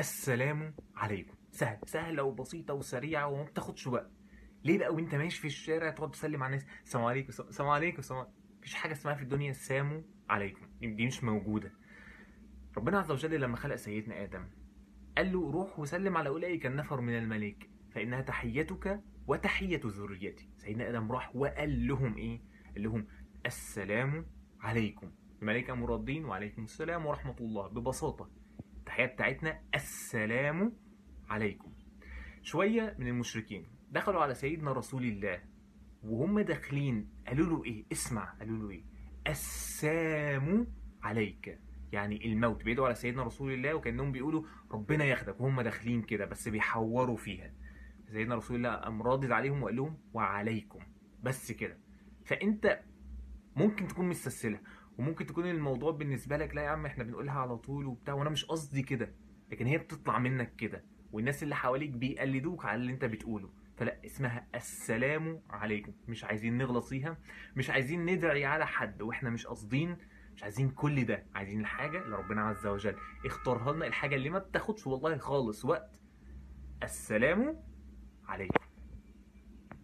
السلام عليكم. سهل سهلة وبسيطة وسريعة وما بتاخدش وقت. ليه بقى وانت ماشي في الشارع تقعد تسلم على الناس؟ السلام عليكم السلام عليكم السلام مفيش حاجة اسمها في الدنيا السلام عليكم. دي مش موجودة. ربنا عز وجل لما خلق سيدنا آدم قال له روح وسلم على أولئك النفر من الملائكة فإنها تحيتك وتحية ذريتي. سيدنا آدم راح وقال لهم إيه؟ قال لهم السلام عليكم. الملائكة مرادين وعليكم السلام ورحمة الله. ببساطة التحيه بتاعتنا. السلام عليكم. شوية من المشركين دخلوا على سيدنا رسول الله وهم داخلين. قالوا له إيه؟ اسمع. قالوا له إيه؟ السام عليك. يعني الموت. بيدعوا على سيدنا رسول الله وكأنهم بيقولوا ربنا ياخدك. وهم داخلين كده بس بيحوروا فيها. سيدنا رسول الله قام رادد عليهم وقال لهم وعليكم. بس كده. فأنت ممكن تكون مستسهلها وممكن تكون الموضوع بالنسبة لك لا يا عم إحنا بنقولها على طول وبتاع. وأنا مش قصدي كده لكن هي بتطلع منك كده والناس اللي حواليك بيقلدوك على اللي أنت بتقوله. فلا اسمها السلام عليكم. مش عايزين نغلط فيها مش عايزين ندعي على حد وإحنا مش قاصدين مش عايزين كل ده. عايزين الحاجة اللي ربنا عز وجل اختارها لنا الحاجة اللي ما بتاخدش والله خالص وقت. السلام عليكم.